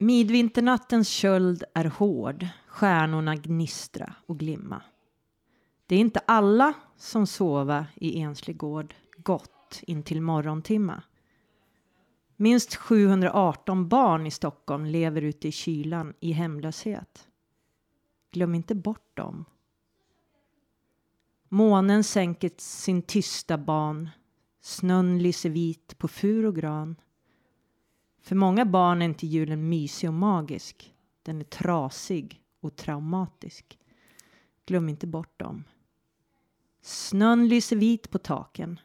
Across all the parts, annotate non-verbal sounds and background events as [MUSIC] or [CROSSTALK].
Midvinternattens köld är hård, stjärnorna gnistra och glimma. Det är inte alla som sova i enslig gård gott intill morgontimma. Minst 718 barn i Stockholm lever ute i kylan i hemlöshet. Glöm inte bort dem. Månen sänker sin tysta ban. Snön lyser vit på fur och gran. För många barn är inte julen mysig och magisk. Den är trasig och traumatisk. Glöm inte bort dem. Snön lyser vit på taken.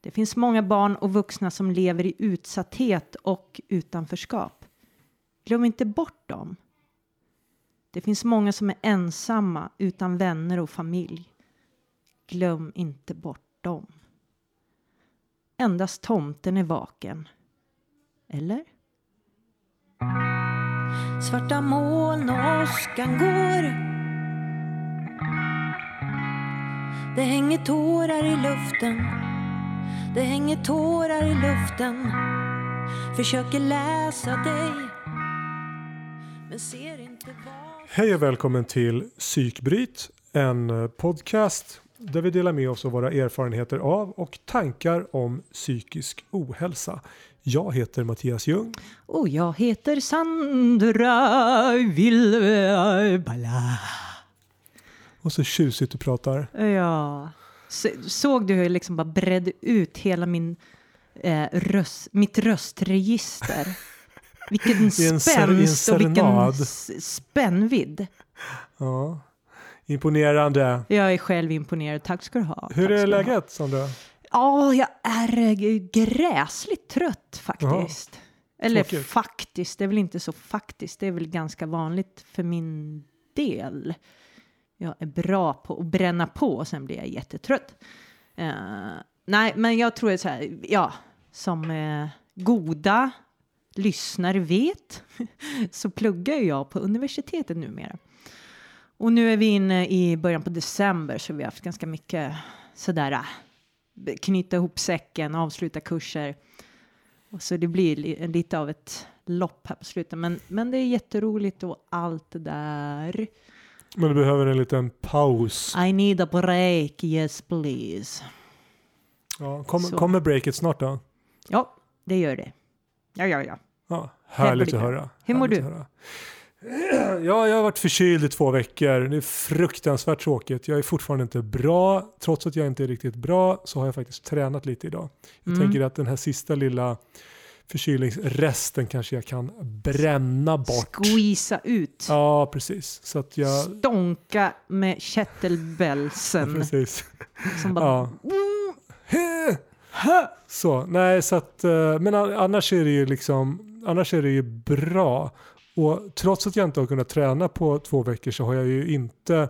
Det finns många barn och vuxna som lever i utsatthet och utanförskap. Glöm inte bort dem. Det finns många som är ensamma utan vänner och familj. Glöm inte bort dem. Endast tomten är vaken. Eller? Svarta moln och åskan går. Det hänger tårar i luften. Det hänger tårar i luften. Försöker läsa dig Men ser inte var... Hej och välkommen till Psykbryt, en podcast där vi delar med oss av våra erfarenheter av och tankar om psykisk ohälsa. Jag heter Mattias Ljung. Och jag heter Sandra Wilbala. Och så tjusigt du pratar. Ja. Så- Såg du hur jag liksom bara bredde ut hela min eh, röst, mitt röstregister? [LAUGHS] Vilken spänst och vilken serenad. s- spännvid. Ja. Imponerande. Jag är själv imponerad. Tack ska du ha. Hur Tack är läget Sandra? Ja, jag är eh, gräsligt trött faktiskt. Eller tråkigt. faktiskt, det är väl inte så faktiskt. Det är väl ganska vanligt för min del. Jag är bra på att bränna på och sen blir jag jättetrött. Eh, nej, men jag tror att så här, ja, som eh, goda lyssnare vet [LAUGHS] så pluggar jag på universitetet numera. Och nu är vi inne i början på december så vi har haft ganska mycket sådär knyta ihop säcken, avsluta kurser. Och så det blir li- lite av ett lopp här på slutet. Men, men det är jätteroligt och allt det där. Men du behöver en liten paus. I need a break, yes please. Ja, kom, kommer breaket snart då? Ja, det gör det. Ja, ja, ja. Ja, härligt att höra. Hur mår du? Ja, jag har varit förkyld i två veckor. Det är fruktansvärt tråkigt. Jag är fortfarande inte bra. Trots att jag inte är riktigt bra så har jag faktiskt tränat lite idag. Jag Mm. tänker att den här sista lilla förkylningsresten kanske jag kan bränna bort. Squeeza ut. Ja, precis. Så att jag... Stånka med kettlebellsen. Precis. som bara... Ja. Så, nej, så att, eh, men annars är det ju liksom, annars är det ju bra. Och trots att jag inte har kunnat träna på två veckor så har jag ju inte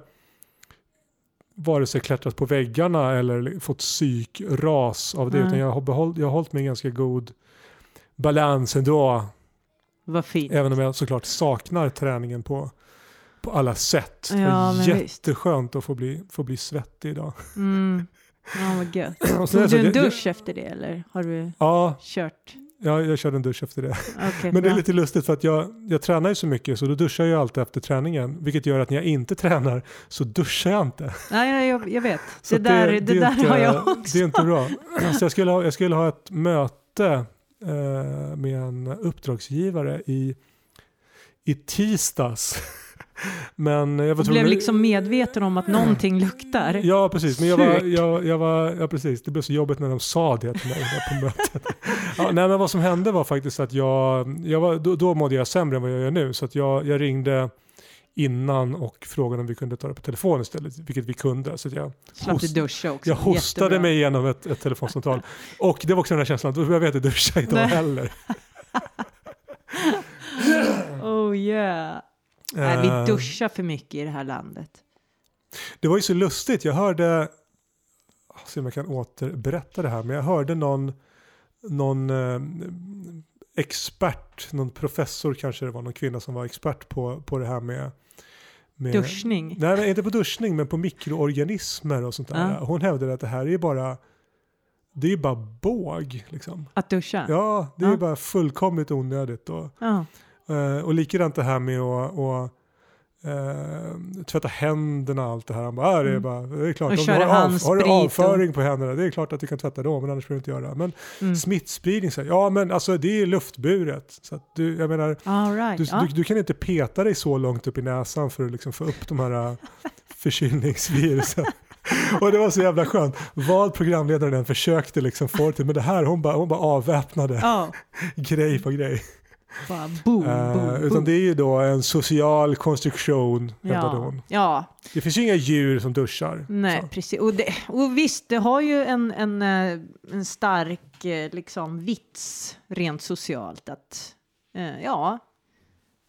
vare sig klättrat på väggarna eller fått psykras av det. Nej. Utan jag har, behållit, jag har hållit mig i ganska god balans ändå. Vad fint. Även om jag såklart saknar träningen på, på alla sätt. det Ja, var men visst. jätteskönt att få bli, få bli svettig idag. Mm. Ja, vad gött. [CLEARS THROAT] Det Tog du en att jag- dusch efter det eller har du Ja, kört? Ja, jag körde en dusch efter det. Okej, [LAUGHS] Men det är lite lustigt för att jag, jag tränar ju så mycket så då duschar jag alltid efter träningen. Vilket gör att när jag inte [LAUGHS] tränar så duschar jag inte. Nej, nej, jag, jag vet. Så det där, det, är där inte, har jag också. Det är inte bra. [LAUGHS] Så jag skulle ha, jag skulle ha ett möte eh, med en uppdragsgivare i, i tisdags. Men jag var tvungen- blev liksom medveten om att någonting luktar. Ja, precis. Men jag var, jag, jag var, ja, precis. Det blev så jobbigt när de sa det till mig på mötet. Ja, nej, men vad som hände var faktiskt att jag, jag var, då, då mådde jag sämre än vad jag gör nu. Så att jag, jag ringde innan och frågade om vi kunde ta det på telefon istället, vilket vi kunde. Så jag, host- jag hostade Jättebra. mig igenom ett, ett telefonsamtal. Och det var också den här känslan då behöver jag inte duscha idag Nej. heller. [LAUGHS] Oh yeah. Nej, vi Eh, duschar för mycket i det här landet. Det var ju så lustigt. Jag hörde, se om jag kan återberätta det här, men jag hörde någon, någon eh, expert, någon professor kanske det var, någon kvinna som var expert på, på det här med, med Duschning. Nej, men inte på duschning, men på mikroorganismer och sånt där. Ja. Hon hävdade att det här är bara det är bara båg. Liksom. Att duscha? Ja, det är Ja. bara fullkomligt onödigt. Och, Ja. Eh, och likadant det här med att, att eh, tvätta händerna och allt det här. Han bara, ah, det, är Mm. bara, det är klart, Och om du har, av, har du och- avföring på händerna, det är klart att du kan tvätta dem, men annars behöver du inte göra. Men Mm. smittspridning, så här, ja men alltså det är luftburet. Så du, jag menar, right. du, ja. du, du kan inte peta dig så långt upp i näsan för att liksom få upp de här äh, [LAUGHS] förkylningsvirusen. Och det var så jävla skönt. Vad programledaren än försökte liksom få det till, men det här, hon bara, hon bara avväpnade Ja, [LAUGHS] grej på grej. Bara boom, Eh, boom, utan boom. det är ju då en social konstruktion, hävdade ja. hon. ja, Det finns ju inga djur som duschar. nej, Så. precis. Och, det, och visst, det har ju en, en, eh, en stark eh, liksom, vits rent socialt att, eh, ja,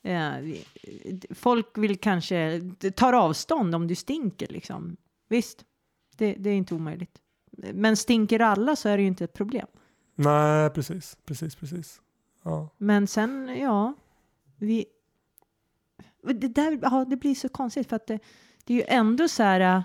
eh, folk vill kanske, tar avstånd om du stinker liksom. Visst, det, det är inte omöjligt. Men stinker alla så är det ju inte ett problem. Nej, precis, precis, precis. Ja. Men sen, ja, vi... Det, där, ja, det blir så konstigt för att det, det är ju ändå så här, äh,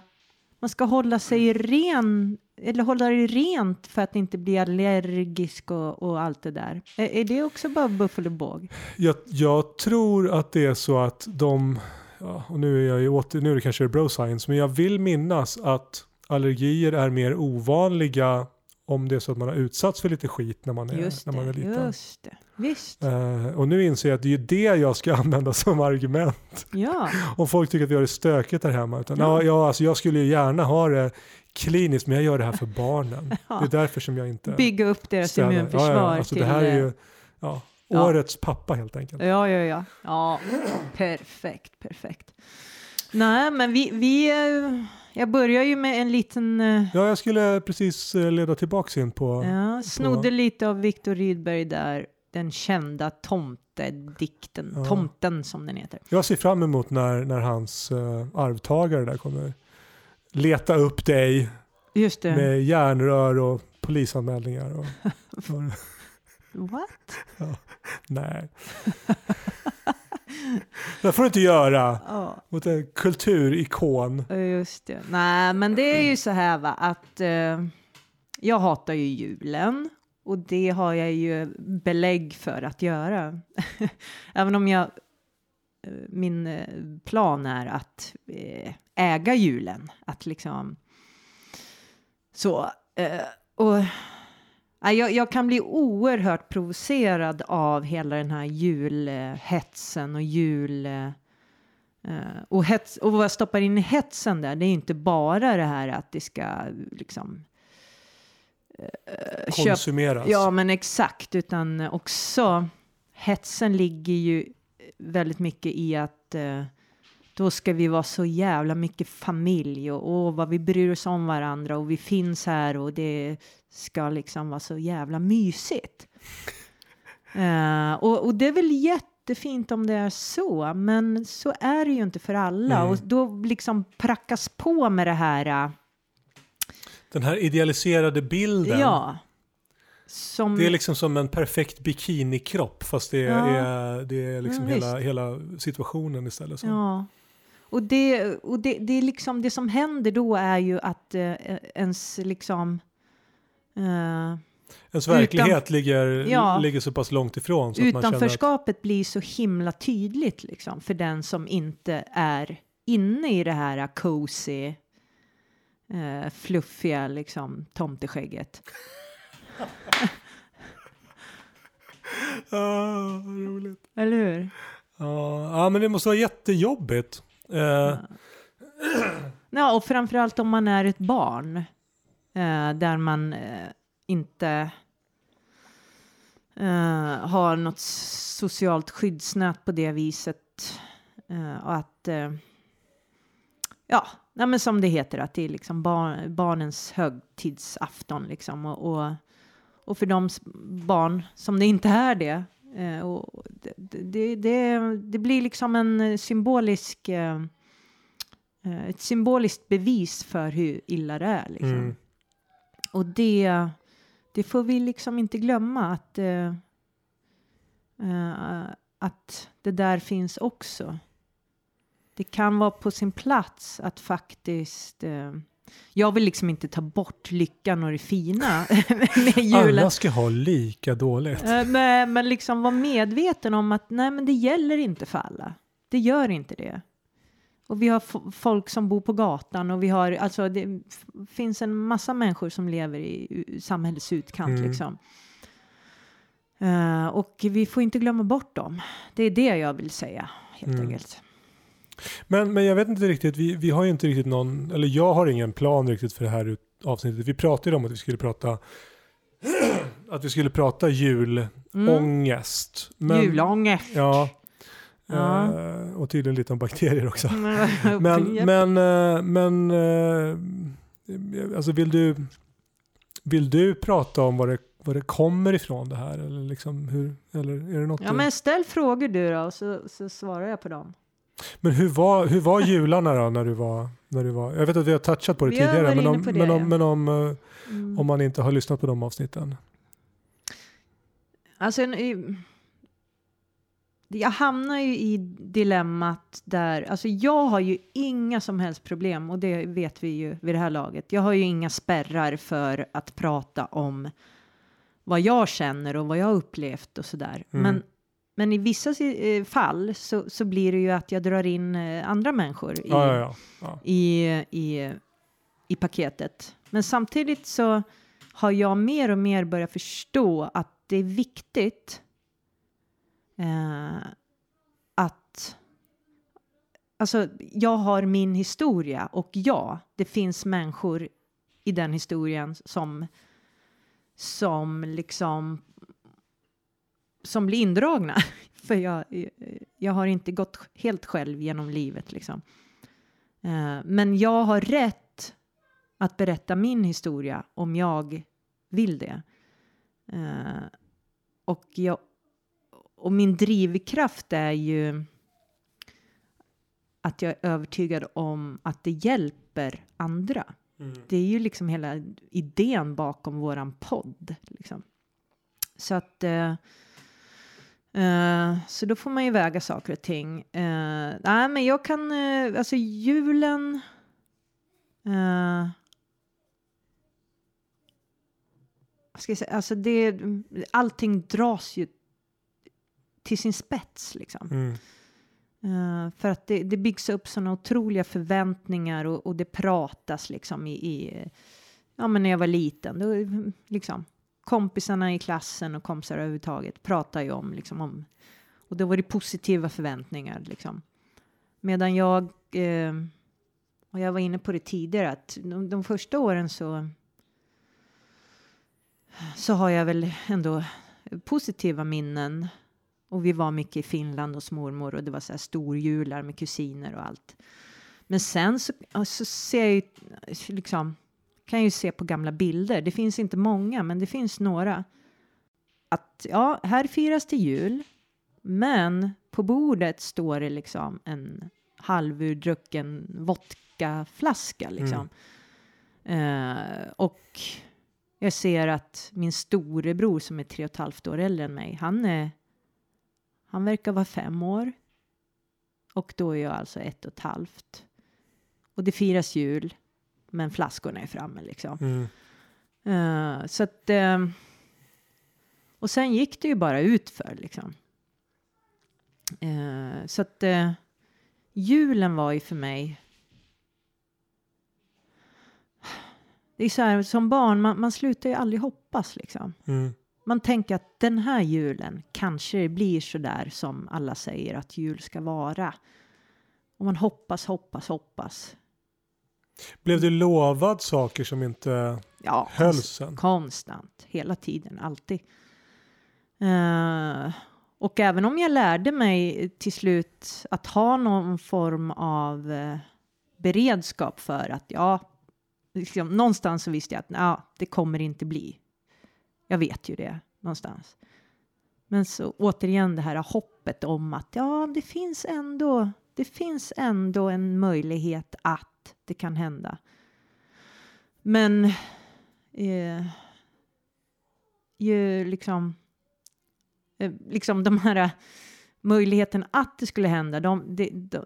man ska hålla sig ren, eller hålla det rent för att inte bli allergisk och, och allt det där. Är, är det också bara buffel och båg? Jag, jag tror att det är så att de, ja, och nu är, jag ju åter, nu är det kanske bro science, men jag vill minnas att allergier är mer ovanliga om det är så att man har utsatts för lite skit när man är, Just när man är det, liten. just det. Visst, Eh, och nu inser jag att det är ju det jag ska [LAUGHS] använda som argument. ja. Om folk tycker att vi har det stökigt där hemma. Utan, Ja. ja. Ja, alltså jag skulle ju gärna ha det kliniskt men jag gör det här för [LAUGHS] barnen. Ja. Det är därför som jag inte Bygga upp deras städar. immunförsvar ja, ja, alltså till... Det här är ju ja, årets pappa helt enkelt. Ja, ja, ja. Ja, perfekt, perfekt. Nej, men vi, vi eh, jag börjar ju med en liten, eh, Ja, jag skulle precis leda tillbaks in på... ja, snodde lite av Viktor Rydberg där, den kända tomtedikten, Ja. tomten som den heter. Jag ser fram emot när, när hans uh, arvtagare där kommer leta upp dig Just det. med järnrör och polisanmälningar. Och, [LAUGHS] What? nej. det får du inte göra Ja, mot en kulturikon. just det. Nej, men det är ju så här va, att eh, jag hatar ju julen och det har jag ju belägg för att göra. [LAUGHS] Även om jag, eh, min eh, plan är att eh, äga julen, att liksom så. Och jag, jag kan bli oerhört provocerad av hela den här julhetsen och jul... och, hets, och vad jag stoppar in i hetsen där, det är inte bara det här att det ska liksom uh, köpa Konsumeras. Ja, men exakt, utan också hetsen ligger ju väldigt mycket i att eh, då ska vi vara så jävla mycket familj och åh, vad vi bryr oss om varandra och vi finns här och det ska liksom vara så jävla mysigt. [LAUGHS] Eh, och, och det är väl jättefint om det är så, men så är det ju inte för alla Mm. och då liksom prackas på med det här eh, Den här idealiserade bilden. Ja. Som, Det är liksom som en perfekt bikinikropp fast det är, Ja. är, det är liksom Ja, hela, hela situationen istället. Som. Ja. Och, det, och det, det, är liksom, det som händer då är ju att eh, ens liksom... Eh, Ens verklighet ligger, Ja. ligger så pass långt ifrån. Så känner att, utanförskapet blir så himla tydligt liksom, för den som inte är inne i det här cozy, eh, fluffiga liksom, tomteskägget. ah, roligt. Eller hur? Ja, ja, men det måste vara jättejobbigt. Eh, Ja, och framförallt om man är ett barn eh, där man eh, inte eh, har något socialt skyddsnät på det viset. Eh, och att, eh, ja, men som det heter, att det är liksom bar barnens högtidsafton liksom. Och, och, och för de barn som det inte är det, eh, och det, det, det, det blir liksom en symbolisk eh, eh, ett symboliskt bevis för hur illa det är. Liksom. Mm. Och det, det får vi liksom inte glömma att, eh, eh, att det där finns också. Det kan vara på sin plats att faktiskt eh, Jag vill liksom inte ta bort lyckan och det fina [LAUGHS] med julen. Alla ska ha lika dåligt. Eh, Men, men liksom vara medveten om att nej, men det gäller inte för alla. Det gör inte det. Och vi har folk som bor på gatan och vi har, alltså det finns en massa människor som lever i samhällets utkant Mm. liksom. Eh, och vi får inte glömma bort dem. Det är det jag vill säga helt Mm. enkelt. Men, men jag vet inte riktigt, vi, vi har ju inte riktigt någon, eller jag har ingen plan riktigt för det här avsnittet. Vi pratade ju om att vi skulle prata [CLEARS THROAT] att vi skulle prata julångest. Men, Julångest. Ja. Eh, och tydligen lite om bakterier också. [LAUGHS] Men, Men, men, eh, men eh, alltså vill du, vill du prata om var det, var det kommer ifrån det här? Eller, liksom hur, eller är det något ja, du, men ställ frågor du då, så, så svarar jag på dem. Men hur var, hur var jularna då när du var, när du var, jag vet att vi har touchat på det Vi tidigare, men, om, det, men, om, ja. men om, eh, Mm. om man inte har lyssnat på de avsnitten. Alltså, jag hamnar ju i dilemmat där, alltså jag har ju inga som helst problem och det vet vi ju vid det här laget. Jag har ju inga spärrar för att prata om vad jag känner och vad jag har upplevt och sådär. Mm. Men, men i vissa eh, fall så, så blir det ju att jag drar in eh, andra människor i, Ja, ja, ja. ja. i, i, i paketet. Men samtidigt så har jag mer och mer börjat förstå att det är viktigt eh, att Alltså, jag har min historia och ja, det finns människor i den historien som som liksom som blir indragna. [LAUGHS] För jag, jag har inte gått helt själv genom livet liksom. Eh, Men jag har rätt att berätta min historia om jag vill det. Eh, Och, jag, och min drivkraft är ju att jag är övertygad om att det hjälper andra. Mm. Det är ju liksom hela idén bakom våran podd. Liksom. Så att... Eh, så då får man ju väga saker och ting. Eh, nej, men jag kan... Eh, alltså julen... Vad ska jag säga? Alltså det... Allting dras ju till sin spets liksom. Mm. Eh, för att det, det byggs upp sådana otroliga förväntningar och, och det pratas liksom i, i ja men när jag var liten, då, liksom kompisarna i klassen och kompisar överhuvudtaget pratar ju om liksom om och då var det positiva förväntningar liksom. Medan jag eh, och jag var inne på det tidigare att de, de första åren så så har jag väl ändå positiva minnen och vi var mycket i Finland hos mormor och det var så här storjular med kusiner och allt. Men sen så, så ser jag ju liksom, kan jag ju se på gamla bilder, det finns inte många men det finns några. Att ja, här firas det jul, men på bordet står det liksom en halvurdrucken vodkaflaska liksom. Eh, och jag ser att min storebror som är tre och ett halvt år äldre än mig, han är han verkar vara fem år. Och då är jag alltså ett och ett halvt. Och det firas jul, men flaskorna är framme liksom. Mm. Eh, så att... eh, och sen gick det ju bara utför liksom. Eh, så att julen var ju för mig... Det är så här, som barn, man, man slutar ju aldrig hoppas liksom. Mm. Man tänker att den här julen kanske det blir så där som alla säger att jul ska vara. Och man hoppas, hoppas, hoppas. Blev du lovad saker som inte Ja, hölls sen? konstant, hela tiden, alltid. Eh, och även om jag lärde mig till slut att ha någon form av eh, beredskap för att ja, liksom, någonstans så visste jag att ja, det kommer inte bli. Jag vet ju det någonstans. Men så återigen det här hoppet om att ja, det finns ändå, det finns ändå en möjlighet att det kan hända. Men eh, ju liksom, eh, liksom de här möjligheterna möjligheten att det skulle hända, de, de, de,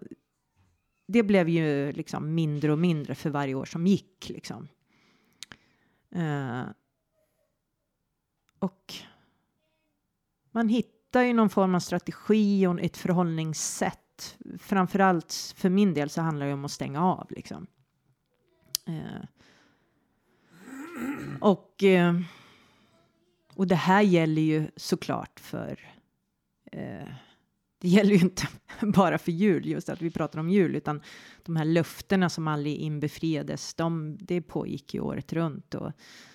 det blev ju liksom mindre och mindre för varje år som gick liksom. Eh, och man hittar ju någon form av strategi och ett förhållningssätt. Framförallt för min del så handlar det om att stänga av liksom. Eh, och, eh, och det här gäller ju såklart för eh, det gäller ju inte [LAUGHS] bara för jul, just att vi pratar om jul, utan de här löftena som aldrig inbefriades, de, det pågick ju året runt. Och,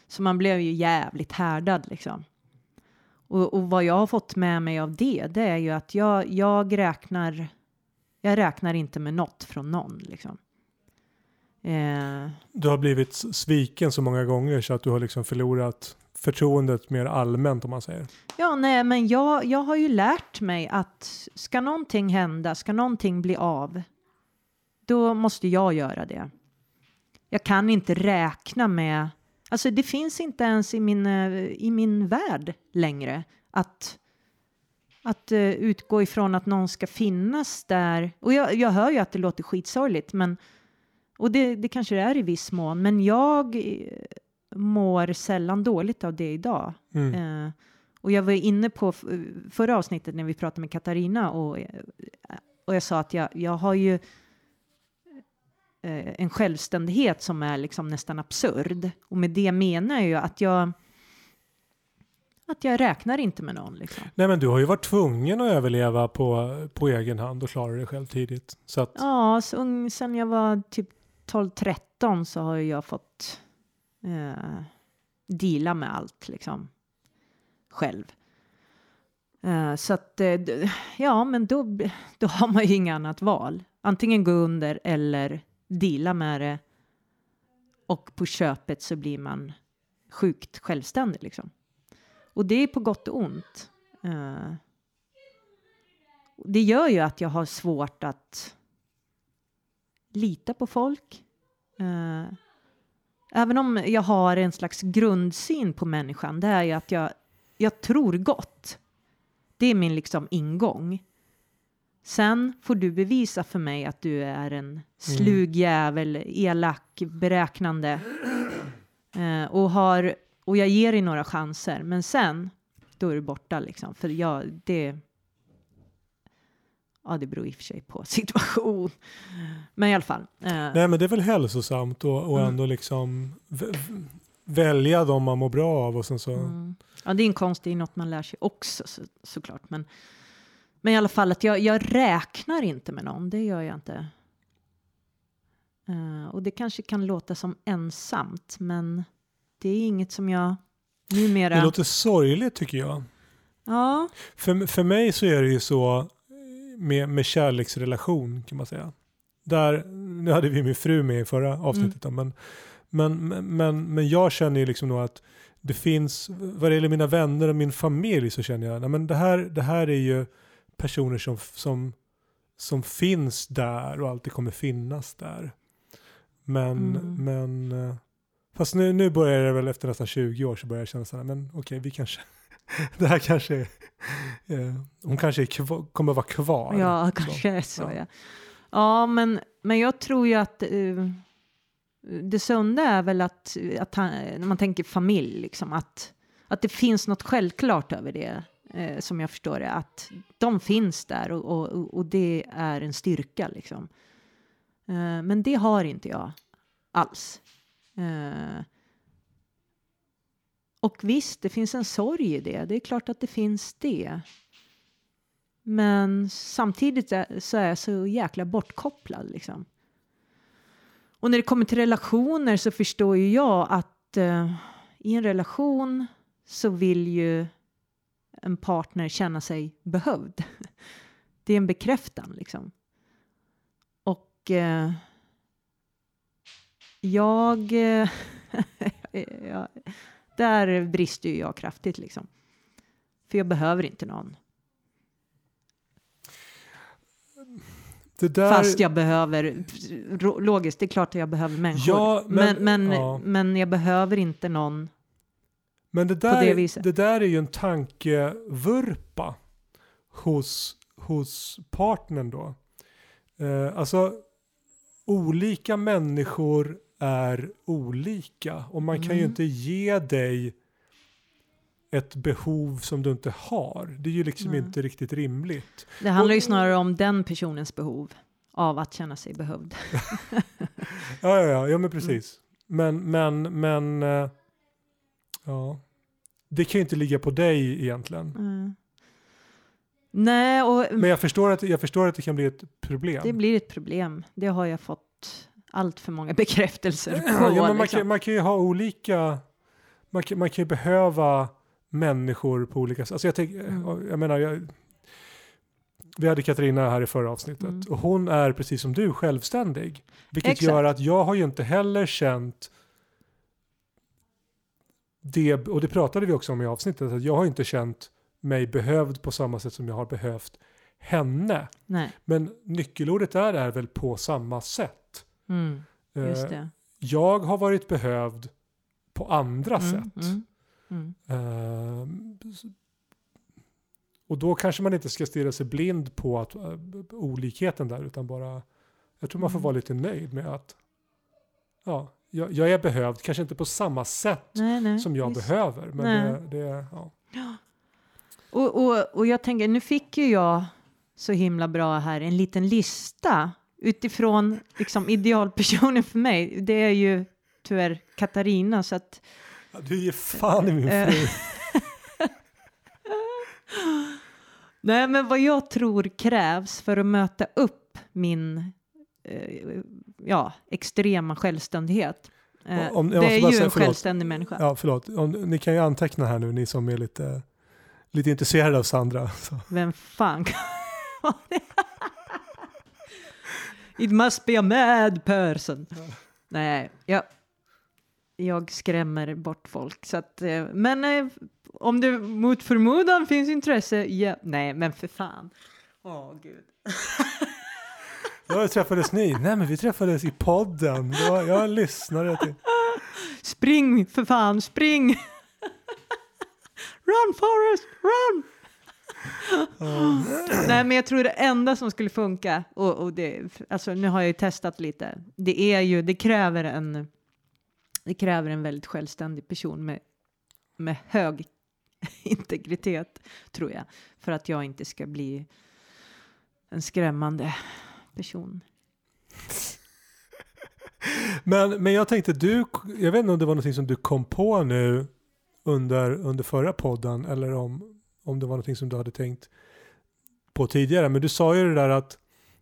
så man blev ju jävligt härdad liksom. Och, och, vad jag har fått med mig av det, det är ju att jag, jag räknar, jag räknar inte med något från någon liksom. Eh. Du har blivit sviken så många gånger så att du har liksom förlorat förtroendet mer allmänt om man säger. Ja, nej, men jag, jag har ju lärt mig att ska någonting hända, ska någonting bli av, då måste jag göra det. Jag kan inte räkna med, alltså det finns inte ens i min, eh, i min värld längre att att uh, utgå ifrån att någon ska finnas där. Och jag, jag hör ju att det låter skitsorgligt, men och det, det kanske det är i viss mån, men jag mår sällan dåligt av det idag. Mm. Eh, och jag var inne på förra avsnittet när vi pratade med Katarina och, eh, och jag sa att jag, jag har ju eh, en självständighet som är liksom nästan absurd. Och med det menar jag ju att jag att jag räknar inte med någon. Liksom. Nej men du har ju varit tvungen att överleva på, på egen hand och klara dig själv tidigt. Så att... Ja, så, sen jag var typ 12-13 så har jag fått eh, deala med allt liksom själv. Eh, så att eh, ja, men då, då har man ju inget annat val. Antingen gå under eller deala med det. Och på köpet så blir man sjukt självständig liksom. Och det är på gott och ont. Eh, det gör ju att jag har svårt att lita på folk. Uh, även om jag har en slags grundsyn på människan, det är ju att jag, jag tror gott. Det är min liksom ingång. Sen får du bevisa för mig att du är en slug jävel, elak, beräknande. Eh, och, har, och jag ger dig några chanser, men sen, då är du borta liksom. För jag, det, Ja, det beror i och för sig på [LAUGHS] situation. Men i alla fall. Eh. Nej, men det är väl hälsosamt och, och mm. ändå liksom välja de man mår bra av och sen så. Mm. Ja, det är en konst, det är något man lär sig också så, såklart. Men, men i alla fall att jag, jag räknar inte med någon, det gör jag inte. Uh, och det kanske kan låta som ensamt, men det är inget som jag numera... Det låter sorgligt tycker jag. Ja. För, för mig så är det ju så med, med kärleksrelation kan man säga. Där, nu hade vi min fru med i förra avsnittet mm. men, men, men, men jag känner ju liksom nog att det finns, vad det gäller mina vänner och min familj så känner jag, men det här, det här är ju personer som, som, som finns där och alltid kommer finnas där. Men, mm. men eh, fast nu, nu börjar det väl efter nästan 20 år så börjar jag känna så här, men okej, okay, vi kanske, [LAUGHS] det här kanske är, eh, hon kanske kvar, kommer vara kvar. Ja, [LAUGHS] kanske är så. Ja, ja. ja men, men jag tror ju att uh, det sunda är väl att, att han, när man tänker familj, liksom, att, att det finns något självklart över det. Eh, som jag förstår det, att de finns där och, och, och det är en styrka. Liksom. Eh, men det har inte jag alls. Eh, och visst, det finns en sorg i det. Det är klart att det finns det. Men samtidigt så är jag så jäkla bortkopplad liksom. Och när det kommer till relationer så förstår ju jag att eh, i en relation så vill ju en partner känna sig behövd. [LAUGHS] Det är en bekräftan liksom. Och eh, jag, [LAUGHS] jag där brister ju jag kraftigt liksom. För jag behöver inte någon. Där... Fast jag behöver, logiskt, det är klart att jag behöver människor. Ja, men, men, men, ja. men, jag behöver inte någon men det där, på det viset. Det där är ju en tankevurpa hos, hos partnern då. Eh, alltså, olika människor är olika och man kan ju Mm. inte ge dig ett behov som du inte har. Det är ju liksom Nej. inte riktigt rimligt. Det handlar ju Och- snarare om den personens behov av att känna sig behövd. [LAUGHS] Ja, ja, ja, ja men precis. Men, men, men, eh, ja. Det kan ju inte ligga på dig egentligen. Mm. Nej, och Men jag förstår att, jag förstår att det kan bli ett problem. det blir ett problem. Det har jag fått allt för många bekräftelser på. ja, men man, liksom. kan, man kan ju ha olika, man kan, man kan ju behöva människor på olika sätt. Alltså jag, tänk, Mm. jag menar, jag, vi hade Katarina här i förra avsnittet Mm. och hon är precis som du självständig. Vilket Exakt. gör att jag har ju inte heller känt det, och det pratade vi också om i avsnittet, att jag har inte känt mig behövd på samma sätt som jag har behövt henne. Nej, Men nyckelordet där är väl på samma sätt. Mm, just Eh, jag har varit behövd på andra Mm, sätt. mm, mm. S- och då kanske man inte ska stirra sig blind på att, eh, olikheten där utan bara jag tror man får Mm. vara lite nöjd med att ja, jag, jag är behövd, kanske inte på samma sätt Nej, nej, som jag visst. behöver. Men Nej. det, det, ja. Och, och, och jag tänker, nu fick ju jag så himla bra här en liten lista utifrån liksom idealpersonen för mig. Det är ju tyvärr Katarina så att Ja, Du ger fan i min Eh. fru. [LAUGHS] Nej, men vad jag tror krävs för att möta upp min eh, ja, extrema självständighet. Eh, Om- det är ju säga en förlåt. självständig människa. Ja, förlåt. Om, ni kan ju anteckna här nu, ni som är lite, lite intresserade av Sandra. Så. Vem fan kan? [LAUGHS] It must be a mad person. Nej, jag, jag skrämmer bort folk. Så att, eh, men eh, om det mot förmodan finns intresse, ja. Nej, men för fan. Åh, gud. [LAUGHS] Ja, träffades ni? Nej, men vi träffades i podden. Var, jag lyssnade till... Spring för fan, spring! [LAUGHS] run Forrest, run! Nej, men jag tror det enda som skulle funka, och, och det, alltså nu har jag ju testat lite, det är ju, det kräver en, det kräver en väldigt självständig person med, med hög [LAUGHS] integritet, tror jag, för att jag inte ska bli en skrämmande person. Men, men jag tänkte, du, jag vet inte om det var någonting som du kom på nu under, under förra podden eller om, om det var någonting som du hade tänkt på tidigare. Men du sa ju det där att,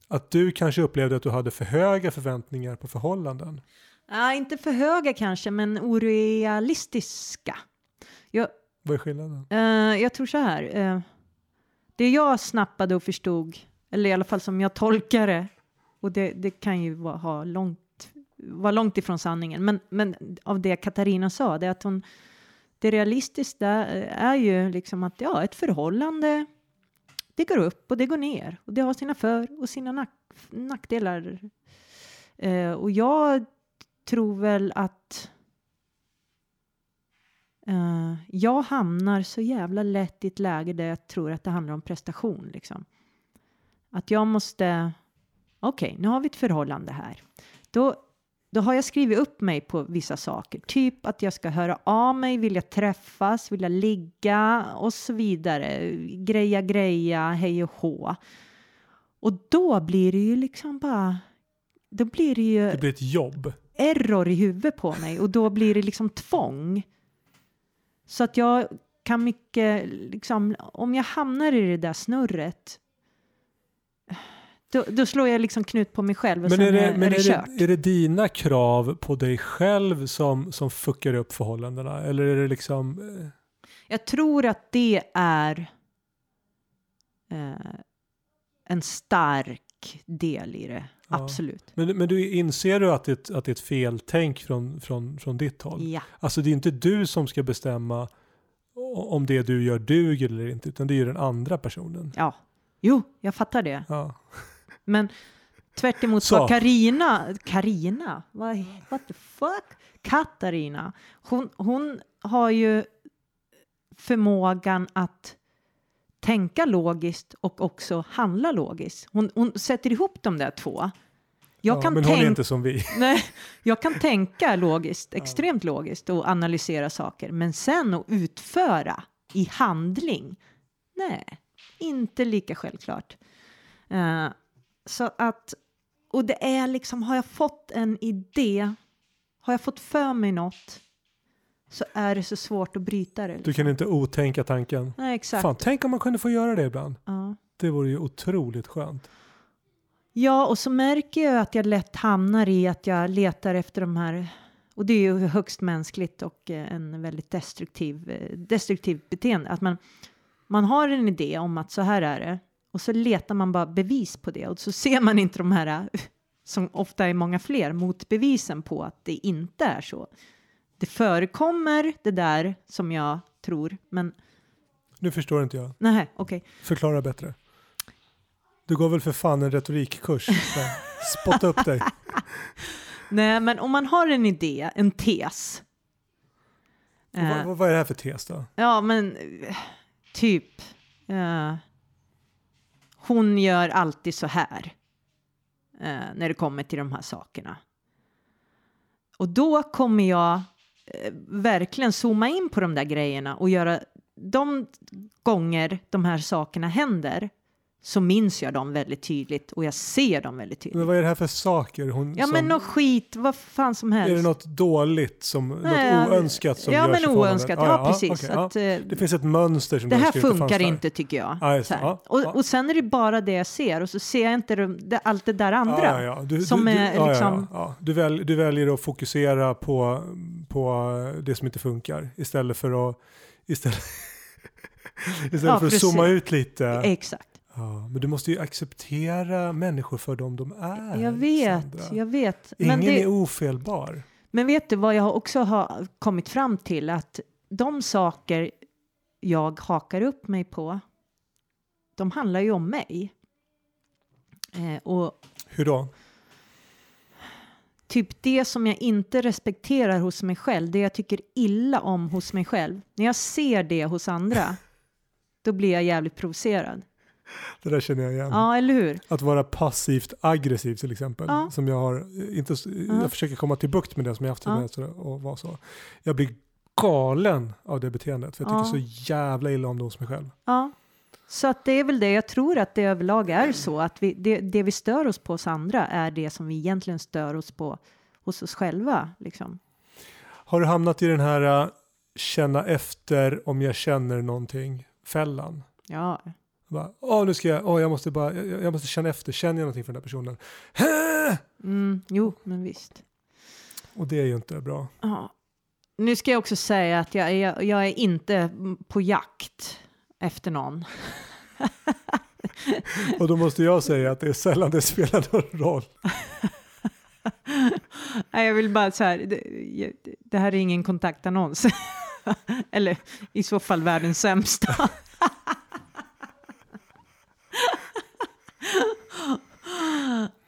att du kanske upplevde att du hade för höga förväntningar på förhållanden. Ja, inte för höga kanske, men orealistiska. Jag, Vad är skillnaden? Eh, jag tror så här. eh, det jag snappade och förstod, eller i alla fall som jag tolkar det, och det, det kan ju vara, ha långt, vara långt ifrån sanningen, men, men av det Katarina sa, det är att hon, det realistiska eh, är ju liksom att ja, ett förhållande, det går upp och det går ner och det har sina för och sina nack, nackdelar. Eh, och jag tror väl att Eh, jag hamnar så jävla lätt i ett läge där jag tror att det handlar om prestation. Liksom. Att jag måste, okej, nu har vi ett förhållande här. Då, då har jag skrivit upp mig på vissa saker. Typ att jag ska höra av mig, vilja träffas, vilja ligga och så vidare. Greja, greja, hej och hå. Och då blir det ju liksom bara, då blir det ju Det blir ett jobb. error i huvudet på mig och då blir det liksom tvång. Så att jag kan mycket, liksom, om jag hamnar i det där snurret, då, då slår jag liksom knut på mig själv och Men, sen är det, är, men är det är, kört. det, är det dina krav på dig själv som, som fuckar upp förhållandena? Eller är det liksom... eh, Jag tror att det är eh, en stark del i det, Ja. absolut. Men, men du inser du att det, att det är ett feltänk från, från, från ditt håll? Ja, Alltså det är inte du som ska bestämma om det du gör duger eller inte, utan det är ju den andra personen. ja. Jo, jag fattar det. Ja. Men tvärt emot Så. vad Karina, Karina, vad, what the fuck? Katarina, hon, hon har ju förmågan att tänka logiskt och också handla logiskt. Hon, hon sätter ihop de där två Jag ja, kan men hon är tänka inte som vi. [LAUGHS] Nej, jag kan tänka logiskt, extremt logiskt och analysera saker, men sen att utföra i handling, nej, inte lika självklart. Eh, så att, och det är liksom, har jag fått en idé, har jag fått för mig något, så är det så svårt att bryta det. Du kan inte otänka tanken. Nej, exakt. Fan, tänk om man kunde få göra det ibland. Ja. Det vore ju otroligt skönt. Ja, och så märker jag att jag lätt hamnar i att jag letar efter de här, och det är ju högst mänskligt och eh, en väldigt destruktiv, eh, destruktiv beteende, att man, man har en idé om att så här är det, och så letar man bara bevis på det, och så ser man inte de här, eh, som ofta är många fler, motbevisen på att det inte är så. Det förekommer det där som jag tror, men Nu förstår inte jag. nej, okej. Förklara bättre. Du går väl för fan en retorikkurs? Spotta upp dig. [LAUGHS] Nej, men om man har en idé, en tes. eh, Vad, vad, vad är det här för tes då? Ja, men eh, typ. eh, hon gör alltid så här. eh, när det kommer till de här sakerna. Och då kommer jag eh, verkligen zooma in på de där grejerna och göra de gånger de här sakerna händer så minns jag dem väldigt tydligt och jag ser dem väldigt tydligt. Men vad är det här för saker? Hon, Ja, som, men något skit, vad fan som helst. är det något dåligt, som, Nej, något oönskat som ja, men oönskat. Ah, Ja, precis. ja. att, eh, Det finns ett mönster som det här funkar där. inte tycker jag. Ja, just. Ja, och, ja. och sen är det bara det jag ser och så ser jag inte det, allt det där andra. Ja, ja, ja. Du, som du, du, är ja, liksom- ja, ja. Du, väl, du väljer att fokusera på, på det som inte funkar istället för att istället, [LAUGHS] istället Ja, för att precis. zooma ut lite. Exakt. Ja, men du måste ju acceptera människor för dem de är. Jag vet, Sandra. jag vet. Ingen Men, det, är ofelbar. men vet du vad jag också har kommit fram till? Att de saker jag hakar upp mig på, de handlar ju om mig. Eh, och Hur då? typ det som jag inte respekterar hos mig själv, det jag tycker illa om hos mig själv. När jag ser det hos andra, [LAUGHS] då blir jag jävligt provocerad. Det där känner jag igen. Ja, eller hur? Att vara passivt aggressiv till exempel. Ja. Som jag har, inte, jag försöker komma till bukt med det som jag haft Ja. tendens att att vara så. Jag blir galen av det beteendet. För jag tycker Ja. så jävla illa om det hos mig själv. Ja. Så att det är väl det, jag tror att det överlag är så att vi, det, det vi stör oss på hos andra är det som vi egentligen stör oss på hos oss själva. Liksom. Har du hamnat i den här äh, känna efter om jag känner någonting fällan? Ja. Bara, Åh, nu ska jag, åh, jag måste bara, jag, jag måste känna efter, känner jag någonting för den här personen? Hä? Mm, jo, men visst. Och det är ju inte bra. Ja. Nu ska jag också säga att jag är, jag är inte på jakt efter någon. Och då måste jag säga att det är sällan det spelar någon roll. [LAUGHS] Nej, jag vill bara så här, det, det här är ingen kontaktannons. [LAUGHS] Eller i så fall världens sämsta. [LAUGHS]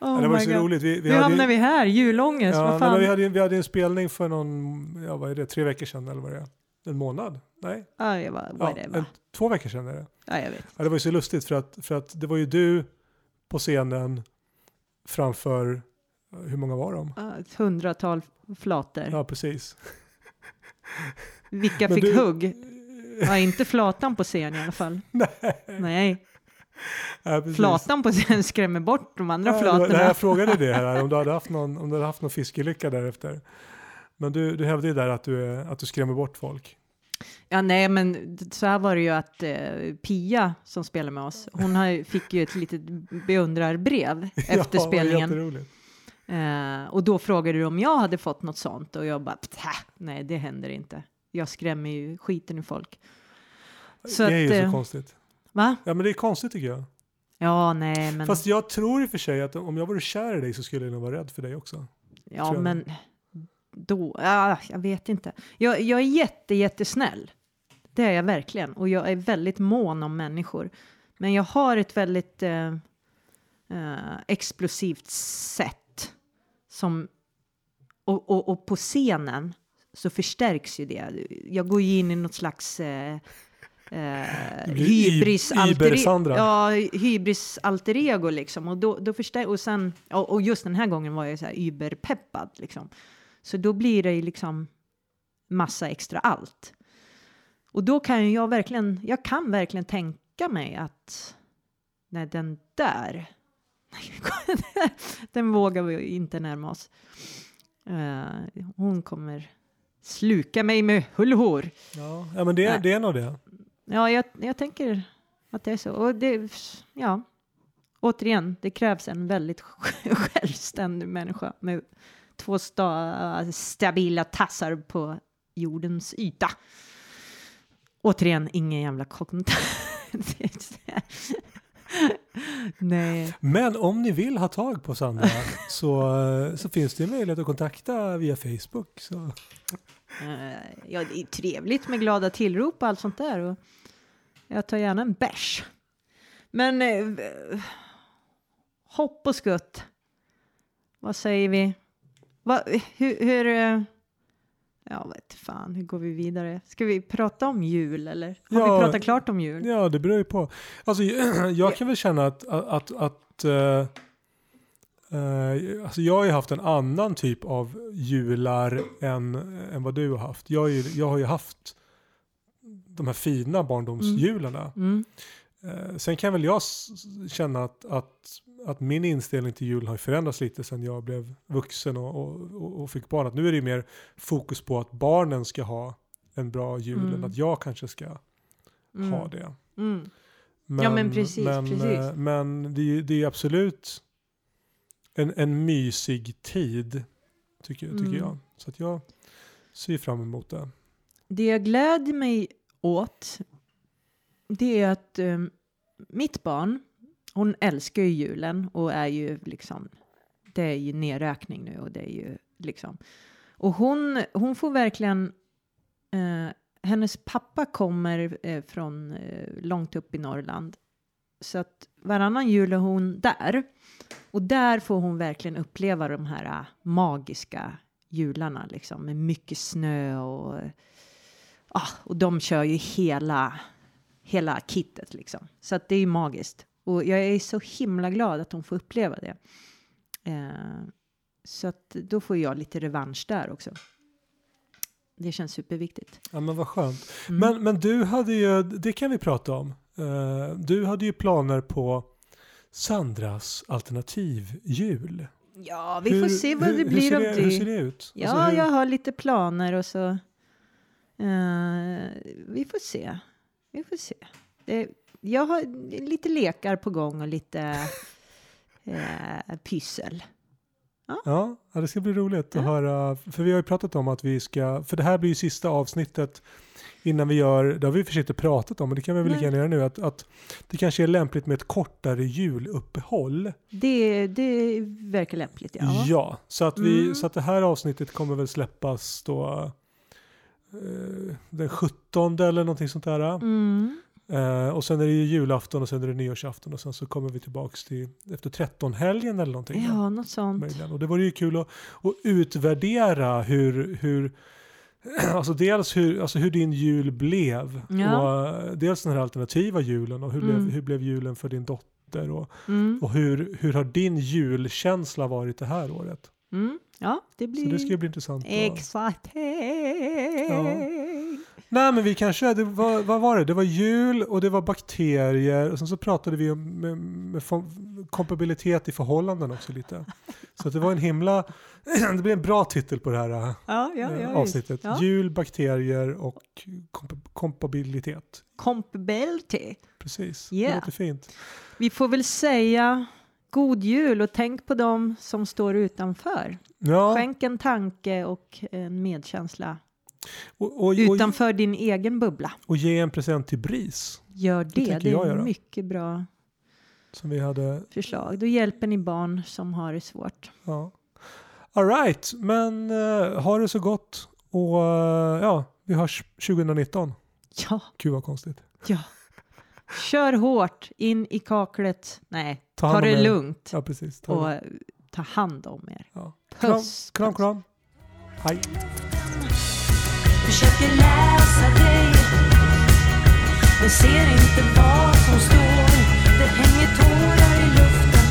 oh det var så God. roligt. Vi, vi Nu hade, hamnar vi här, julångest, ja, vad fan. vi, hade, vi hade en spelning för någon, ja vad är det, tre veckor sedan eller vad det är? En månad? Nej? Ja, jag bara, Ja, whatever. en, två veckor sedan är det. Ja, jag vet. Ja, det var ju så lustigt för att, för att det var ju du på scenen framför, hur många var de? Ja, Ett hundratal flator. Ja, precis. Vilka Men fick du- hugg? Ja, inte flatan på scen i alla fall. [LAUGHS] Nej. Nej, Ja, flatan på scen [LAUGHS] skrämmer bort de andra Ja, flatorna. Jag frågade det här, om du hade haft någon, om du hade haft någon fiskelycka därefter. Men du, du hävdade ju där att du, att du skrämmer bort folk. Ja, nej, men så här var det ju att eh, Pia som spelar med oss, hon har, fick ju ett litet beundrarbrev [LAUGHS] efter ja, spelningen. Eh, och då frågade du om jag hade fått något sånt och jag bara, "Ptä, nej, det händer inte. Jag skrämmer ju skiten i folk. Så det är ju att, så eh, konstigt. Va? Ja, men det är konstigt tycker jag. Ja, nej, men, Fast jag tror i och för sig att om jag vore kär i dig så skulle jag nog vara rädd för dig också. ja, men då, ja, jag vet inte. Jag, jag är jätte, jättesnäll. Det är jag verkligen. Och jag är väldigt mån om människor. Men jag har ett väldigt eh, eh, explosivt sätt. Som, och, och, och på scenen så förstärks ju det. Jag går ju in i något slags eh, eh, hybris, alter, Iber-Sandra. ja, hybris alter ego liksom. Och, då, då förstär, och, sen, och, och just den här gången var jag så här überpeppad liksom. Så då blir det ju liksom massa extra allt. Och då kan jag verkligen, jag kan verkligen tänka mig att nej, den där, [LAUGHS] den vågar vi inte närma oss. Eh, hon kommer sluka mig med hull och hår. Ja, ja men det, Nej. det är nog det. Ja, jag, jag tänker att det är så. Och det, ja, återigen, det krävs en väldigt [LAUGHS] självständig människa med två sta, stabila tassar på jordens yta. Återigen, ingen jävla kognitiv... [LAUGHS] Nej. Men om ni vill ha tag på Sandra så, så finns det en möjlighet att kontakta via Facebook. Så. Eh, Ja, det är trevligt med glada tillrop och allt sånt där. Och jag tar gärna en bärs. Men eh, hopp och skutt. Vad säger vi? Va, hur, hur eh, ja, vet fan, hur går vi vidare? Ska vi prata om jul eller? Har Ja. vi pratat klart om jul? Ja, det beror ju på. Alltså, [CLEARS THROAT] jag kan väl känna att, att, att eh, eh, alltså jag har ju haft en annan typ av jular än, än vad du har haft. Jag, har ju, jag har ju haft de här fina barndomsjularna. Mm. Eh, sen kan väl jag känna att, att, att min inställning till julen har förändrats lite sen jag blev vuxen och, och, och- fick barn. Att nu är det mer fokus på att barnen ska ha en bra jul Mm. än att jag kanske ska Mm. ha det. Mm. Ja, men precis, men, precis. eh, men ju- det är ju absolut en, en mysig tid, tycker, tycker Mm. jag. Så att jag ser fram emot det. Det jag gläder mig åt det är att eh, mitt barn, hon älskar ju julen och är ju liksom, det är ju nedräkning nu och det är ju liksom. Och hon, hon får verkligen, eh, hennes pappa kommer eh, från eh, långt upp i Norrland. Så att varannan jul är hon där. Och där får hon verkligen uppleva de här eh, magiska jularna liksom med mycket snö och Ah, och de kör ju hela, hela kittet liksom. Så att det är ju magiskt. Och jag är så himla glad att hon får uppleva det. Eh, så att då får jag lite revansch där också. Det känns superviktigt. Ja men vad skönt. Mm. Men, men du hade ju, det kan vi prata om. Eh, du hade ju planer på Sandras alternativjul. ja, vi får se vad det hur, blir ser av det, det. Hur ser det ut? Ja, Alltså, hur, jag har lite planer och så. eh, vi får se. Vi får se. Det, jag har lite lekar på gång och lite [LAUGHS] eh, pyssel. Ja, ja, det ska bli roligt att Ja. höra. För vi har ju pratat om att vi ska, för det här blir ju sista avsnittet innan vi gör, det har vi för sig inte pratat om, men det kan vi väl lika Nej. gärna göra nu, att, att det kanske är lämpligt med ett kortare juluppehåll. Det, det verkar lämpligt, ja. så, att vi, Mm. så att det här avsnittet kommer väl släppas då eh, den 17 eller någonting sånt där. Mm. Eh, och sen är det ju julafton och sen är det nyårsafton och sen så kommer vi tillbaks till efter 13-helgen eller någonting. Ja, något sånt. möjligen. Och det vore ju kul att, att utvärdera hur, hur [CLEARS THROAT] Alltså dels hur, alltså hur din jul blev. Ja. Och, eh, dels den här alternativa julen och hur, Mm. blev, hur blev julen för din dotter. Och, Mm. och hur, hur har din julkänsla varit det här året? Mm. Ja, det blir Så det ska bli intressant. att- exakt. Nej men vi kanske, det var, vad var det? Det var jul och det var bakterier och sen så pratade vi om med, med kompabilitet i förhållanden också lite. Så det var en himla, [CLEARS THROAT] det blir en bra titel på det här Ja, ja, eh, ja, avsnittet. Ja. Jul, bakterier och komp- kompabilitet. Compability. Precis, det Yeah. låter fint. Vi får väl säga god jul och tänk på dem som står utanför. Ja, Skänk en tanke och en medkänsla och, och, och, utanför din egen bubbla. och ge en present till BRIS Gör det. Det, jag är göra. mycket bra som vi hade. förslag. Då hjälper ni barn som har det svårt. Ja. All right, men uh, ha det så gott och eh, ja, vi hörs 2019. Ja, Gud vad konstigt. ja. Kör hårt in i kaklet. Nej, Ta ta det er. lugnt Ja, precis. Ta och det. ta hand om er. Ja. Kram, Puss. kram, puss. kram. Hej försöker läsa dig men ser inte vad som står. Det hänger tårar i luften.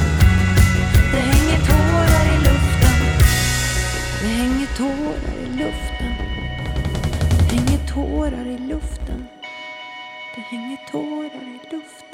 Det hänger tårar i luften. Det hänger tårar i luften. Det hänger tårar i luften. Det hänger tårar i luften.